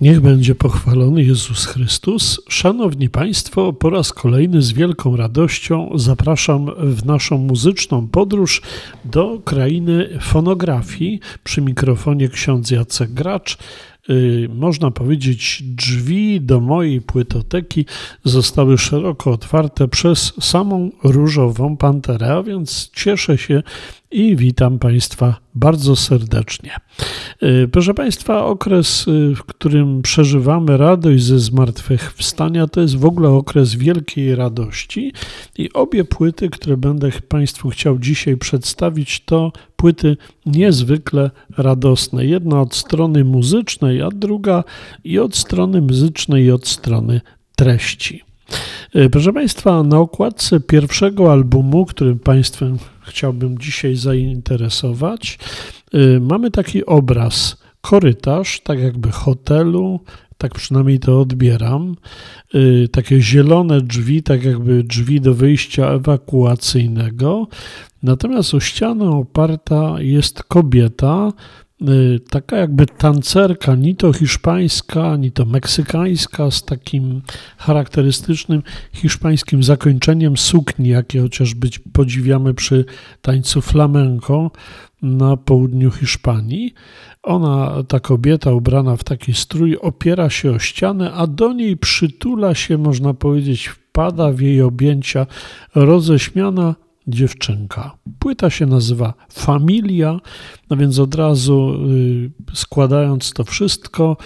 Niech będzie pochwalony Jezus Chrystus. Szanowni Państwo, po raz kolejny z wielką radością zapraszam w naszą muzyczną podróż do krainy fonografii. Przy mikrofonie ksiądz Jacek Gracz. Y, można powiedzieć, drzwi do mojej płytoteki zostały szeroko otwarte przez samą różową panterę, a więc cieszę się i witam Państwa bardzo serdecznie. Y, proszę Państwa, okres, y, w którym przeżywamy radość ze zmartwychwstania, to jest w ogóle okres wielkiej radości i obie płyty, które będę Państwu chciał dzisiaj przedstawić, to płyty niezwykle radosne. Jedna od strony muzycznej, a druga i od strony muzycznej, i od strony treści. Y, proszę Państwa, na okładce pierwszego albumu, którym Państwem chciałbym dzisiaj zainteresować, y, mamy taki obraz, korytarz, tak jakby hotelu, tak przynajmniej to odbieram. Y, takie zielone drzwi, tak jakby drzwi do wyjścia ewakuacyjnego. Natomiast o ścianę oparta jest kobieta, taka jakby tancerka, ni to hiszpańska, ni to meksykańska, z takim charakterystycznym hiszpańskim zakończeniem sukni, jakie chociażby podziwiamy przy tańcu flamenco na południu Hiszpanii. Ona, ta kobieta ubrana w taki strój, opiera się o ścianę, a do niej przytula się, można powiedzieć, wpada w jej objęcia roześmiana dziewczynka. Płyta się nazywa Familia, no więc od razu y, składając to wszystko,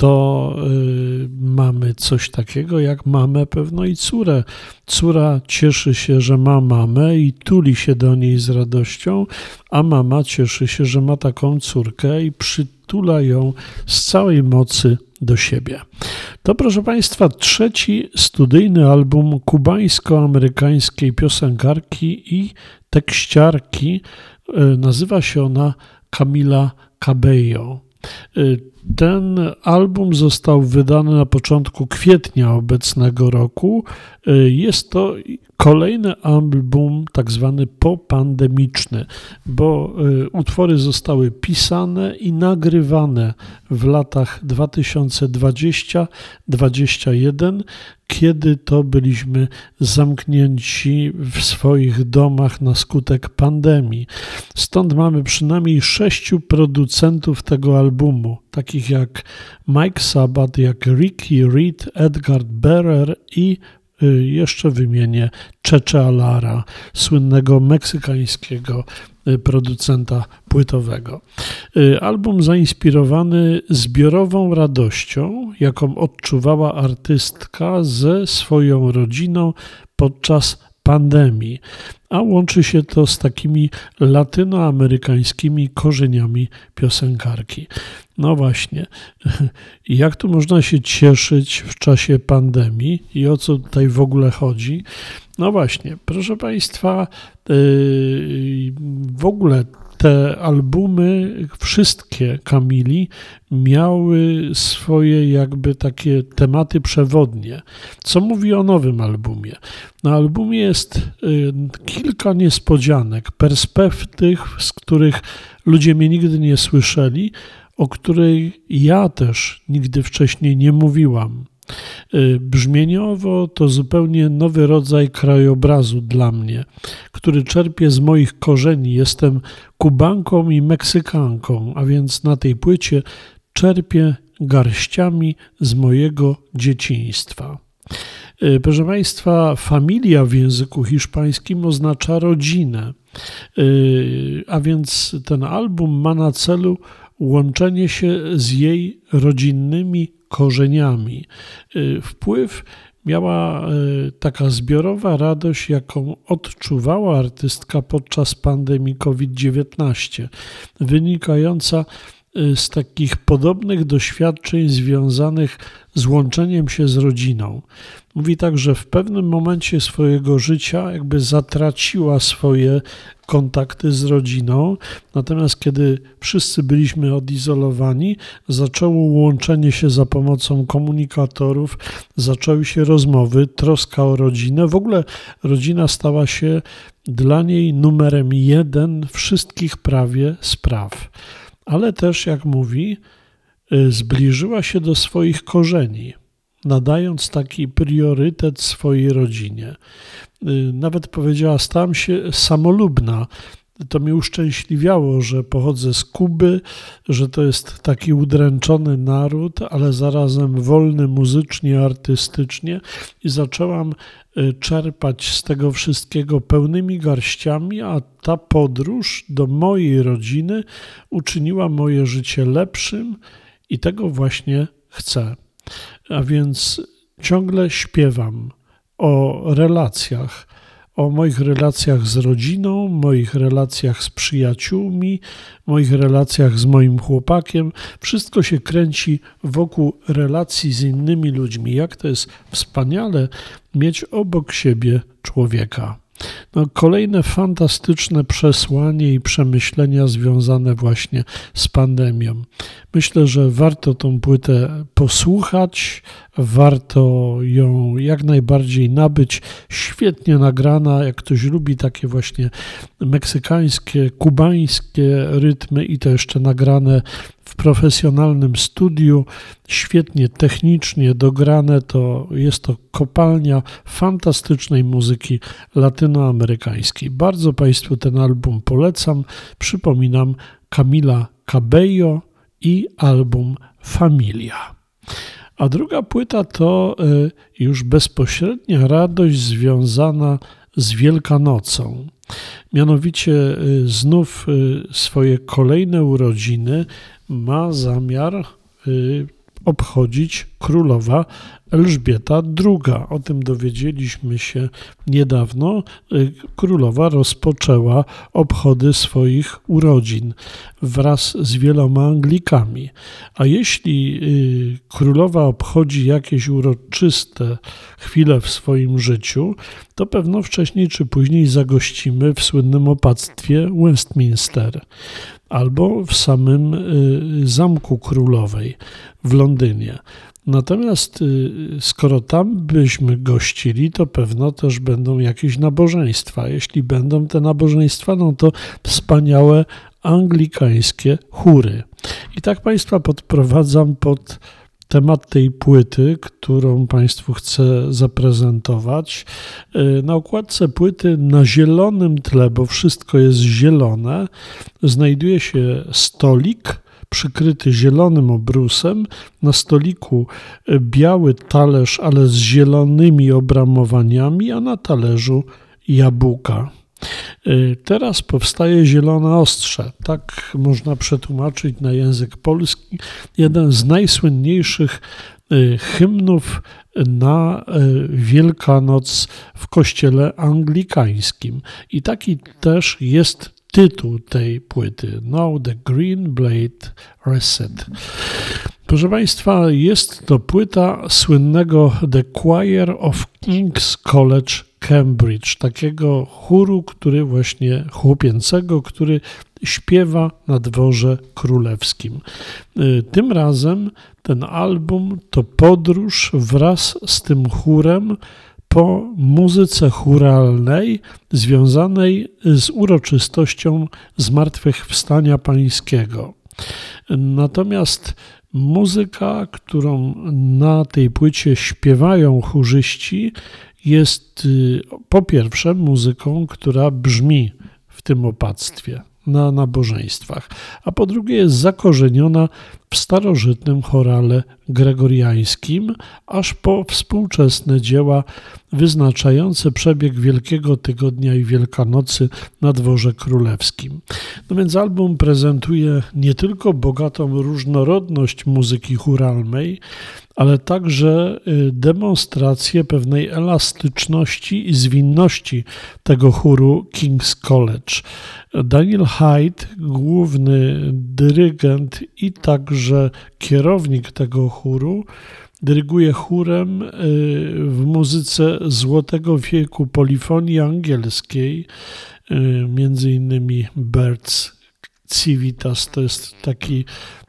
to y, mamy coś takiego jak mamę pewno i córę. Córa cieszy się, że ma mamę i tuli się do niej z radością, a mama cieszy się, że ma taką córkę i przytula ją z całej mocy do siebie. To, proszę Państwa, trzeci studyjny album kubańsko-amerykańskiej piosenkarki i tekściarki. E, nazywa się ona Camila Cabello. Ten album został wydany na początku kwietnia obecnego roku. E, jest to kolejny album tak zwany popandemiczny, bo y, utwory zostały pisane i nagrywane w latach 2020-2021, kiedy to byliśmy zamknięci w swoich domach na skutek pandemii. Stąd mamy przynajmniej sześciu producentów tego albumu, takich jak Mike Sabat, jak Ricky Reed, Edgar Berer i jeszcze wymienię Cheche Alara, słynnego meksykańskiego y, producenta płytowego. Y, album zainspirowany zbiorową radością, jaką odczuwała artystka ze swoją rodziną podczas pandemii, a łączy się to z takimi latynoamerykańskimi korzeniami piosenkarki. No właśnie, jak tu można się cieszyć w czasie pandemii i o co tutaj w ogóle chodzi? No właśnie, proszę Państwa, yy, w ogóle te albumy, wszystkie Kamili, miały swoje jakby takie tematy przewodnie. Co mówi o nowym albumie? Na albumie jest y, kilka niespodzianek, perspektyw, z których ludzie mnie nigdy nie słyszeli, o której ja też nigdy wcześniej nie mówiłam. Y, brzmieniowo to zupełnie nowy rodzaj krajobrazu dla mnie, który czerpie z moich korzeni. Jestem Kubanką i Meksykanką, a więc na tej płycie czerpię garściami z mojego dzieciństwa. Y, proszę Państwa, familia w języku hiszpańskim oznacza rodzinę, y, a więc ten album ma na celu łączenie się z jej rodzinnymi korzeniami. Y, wpływ miała y, taka zbiorowa radość, jaką odczuwała artystka podczas pandemii COVID-19, wynikająca y, z takich podobnych doświadczeń związanych z łączeniem się z rodziną. Mówi tak, że w pewnym momencie swojego życia jakby zatraciła swoje kontakty z rodziną, natomiast kiedy wszyscy byliśmy odizolowani, zaczęło łączenie się za pomocą komunikatorów, zaczęły się rozmowy, troska o rodzinę. W ogóle rodzina stała się dla niej numerem jeden wszystkich prawie spraw. Ale też, jak mówi, y, zbliżyła się do swoich korzeni nadając taki priorytet swojej rodzinie. Y, nawet powiedziała, stałam się samolubna. To mnie uszczęśliwiało, że pochodzę z Kuby, że to jest taki udręczony naród, ale zarazem wolny muzycznie, artystycznie i zaczęłam y, czerpać z tego wszystkiego pełnymi garściami, a ta podróż do mojej rodziny uczyniła moje życie lepszym i tego właśnie chcę. A więc ciągle śpiewam o relacjach, o moich relacjach z rodziną, moich relacjach z przyjaciółmi, moich relacjach z moim chłopakiem. Wszystko się kręci wokół relacji z innymi ludźmi. Jak to jest wspaniale mieć obok siebie człowieka. No, kolejne fantastyczne przesłanie i przemyślenia związane właśnie z pandemią. Myślę, że warto tą płytę posłuchać, warto ją jak najbardziej nabyć. Świetnie nagrana, jak ktoś lubi takie właśnie meksykańskie, kubańskie rytmy i to jeszcze nagrane w profesjonalnym studiu, świetnie technicznie dograne, to jest to kopalnia fantastycznej muzyki latynoamerykańskiej. Bardzo Państwu ten album polecam. Przypominam Camila Cabello i album Familia. A druga płyta to y, już bezpośrednia radość związana z Wielkanocą. Mianowicie y, znów y, swoje kolejne urodziny ma zamiar obchodzić królowa Elżbieta II. O tym dowiedzieliśmy się niedawno. Y, królowa rozpoczęła obchody swoich urodzin wraz z wieloma Anglikami. A jeśli y, królowa obchodzi jakieś uroczyste chwile w swoim życiu, to pewno wcześniej czy później zagościmy w słynnym opactwie Westminster albo w samym y, Zamku Królowej w Londynie. Natomiast y, skoro tam byśmy gościli, to pewno też będą jakieś nabożeństwa. Jeśli będą te nabożeństwa, no to wspaniałe anglikańskie chóry. I tak Państwa podprowadzam pod temat tej płyty, którą Państwu chcę zaprezentować. Y, na okładce płyty na zielonym tle, bo wszystko jest zielone, znajduje się stolik przykryty zielonym obrusem, na stoliku e, biały talerz, ale z zielonymi obramowaniami, a na talerzu jabłka. E, teraz powstaje zielone ostrze. Tak można przetłumaczyć na język polski. Jeden z najsłynniejszych e, hymnów na Wielkanoc w kościele anglikańskim. I taki też jest tytuł tej płyty. Now the Green Blade Reset. Proszę Państwa, jest to płyta słynnego The Choir of King's College Cambridge, takiego chóru, który właśnie chłopięcego, który śpiewa na dworze królewskim. Y, tym razem ten album to podróż wraz z tym chórem po muzyce churalnej związanej z uroczystością Zmartwychwstania Pańskiego. Natomiast muzyka, którą na tej płycie śpiewają chórzyści, jest y, po pierwsze muzyką, która brzmi w tym opactwie na nabożeństwach, a po drugie jest zakorzeniona w starożytnym chorale gregoriańskim, aż po współczesne dzieła wyznaczające przebieg Wielkiego Tygodnia i Wielkanocy na dworze królewskim. No więc album prezentuje nie tylko bogatą różnorodność muzyki churalnej, ale także y, demonstrację pewnej elastyczności i zwinności tego chóru King's College. Daniel Hyde, główny dyrygent i także kierownik tego chóru, dyryguje chórem y, w muzyce Złotego Wieku polifonii angielskiej, y, między innymi Birds Civitas to jest taki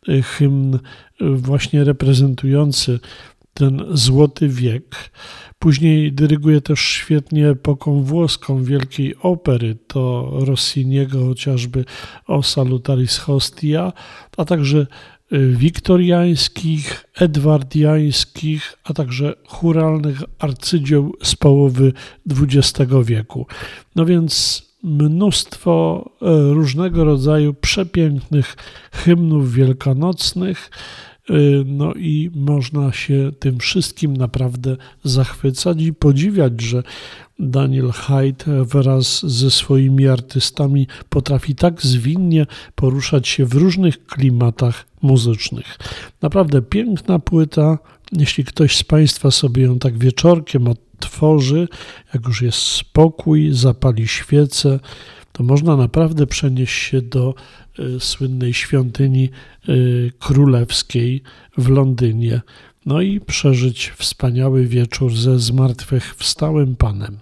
y, hymn właśnie reprezentujący ten złoty wiek. Później dyryguje też świetnie epoką włoską wielkiej opery, to Rossiniego chociażby o Salutaris Hostia, a także wiktoriańskich, edwardiańskich, a także churalnych arcydzieł z połowy XX wieku. No więc mnóstwo y, różnego rodzaju przepięknych hymnów wielkanocnych, no i można się tym wszystkim naprawdę zachwycać i podziwiać, że Daniel Hyde wraz ze swoimi artystami potrafi tak zwinnie poruszać się w różnych klimatach muzycznych. Naprawdę piękna płyta. Jeśli ktoś z Państwa sobie ją tak wieczorkiem odtworzy, jak już jest spokój, zapali świecę, to można naprawdę przenieść się do y, słynnej świątyni y, królewskiej w Londynie, no i przeżyć wspaniały wieczór ze zmartwychwstałym Panem.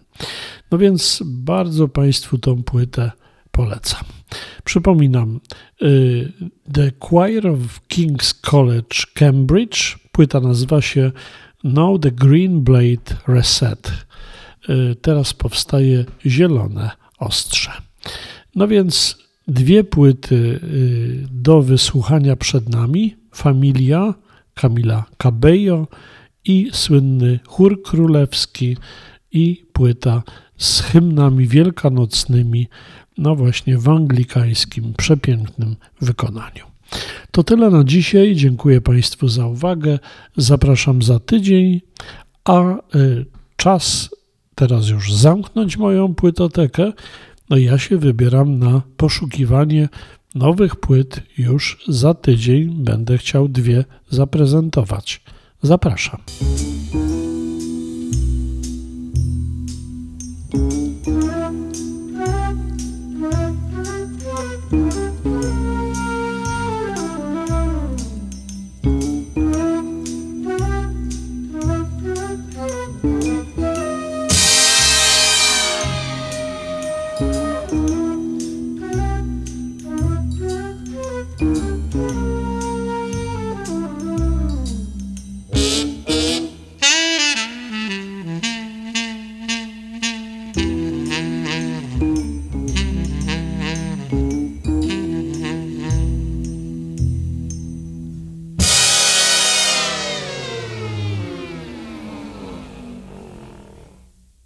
No więc bardzo Państwu tą płytę polecam. Przypominam, y, The Choir of King's College Cambridge, płyta nazywa się Now the Green Blade Reset. Teraz powstaje zielone ostrze. No więc dwie płyty y, do wysłuchania przed nami: Familia Kamila Cabello i słynny chór królewski i płyta z hymnami wielkanocnymi, no właśnie w anglikańskim przepięknym wykonaniu. To tyle na dzisiaj. Dziękuję Państwu za uwagę. Zapraszam za tydzień, a y, czas teraz już zamknąć moją płytotekę no ja się wybieram na poszukiwanie nowych płyt. Już za tydzień będę chciał dwie zaprezentować. Zapraszam.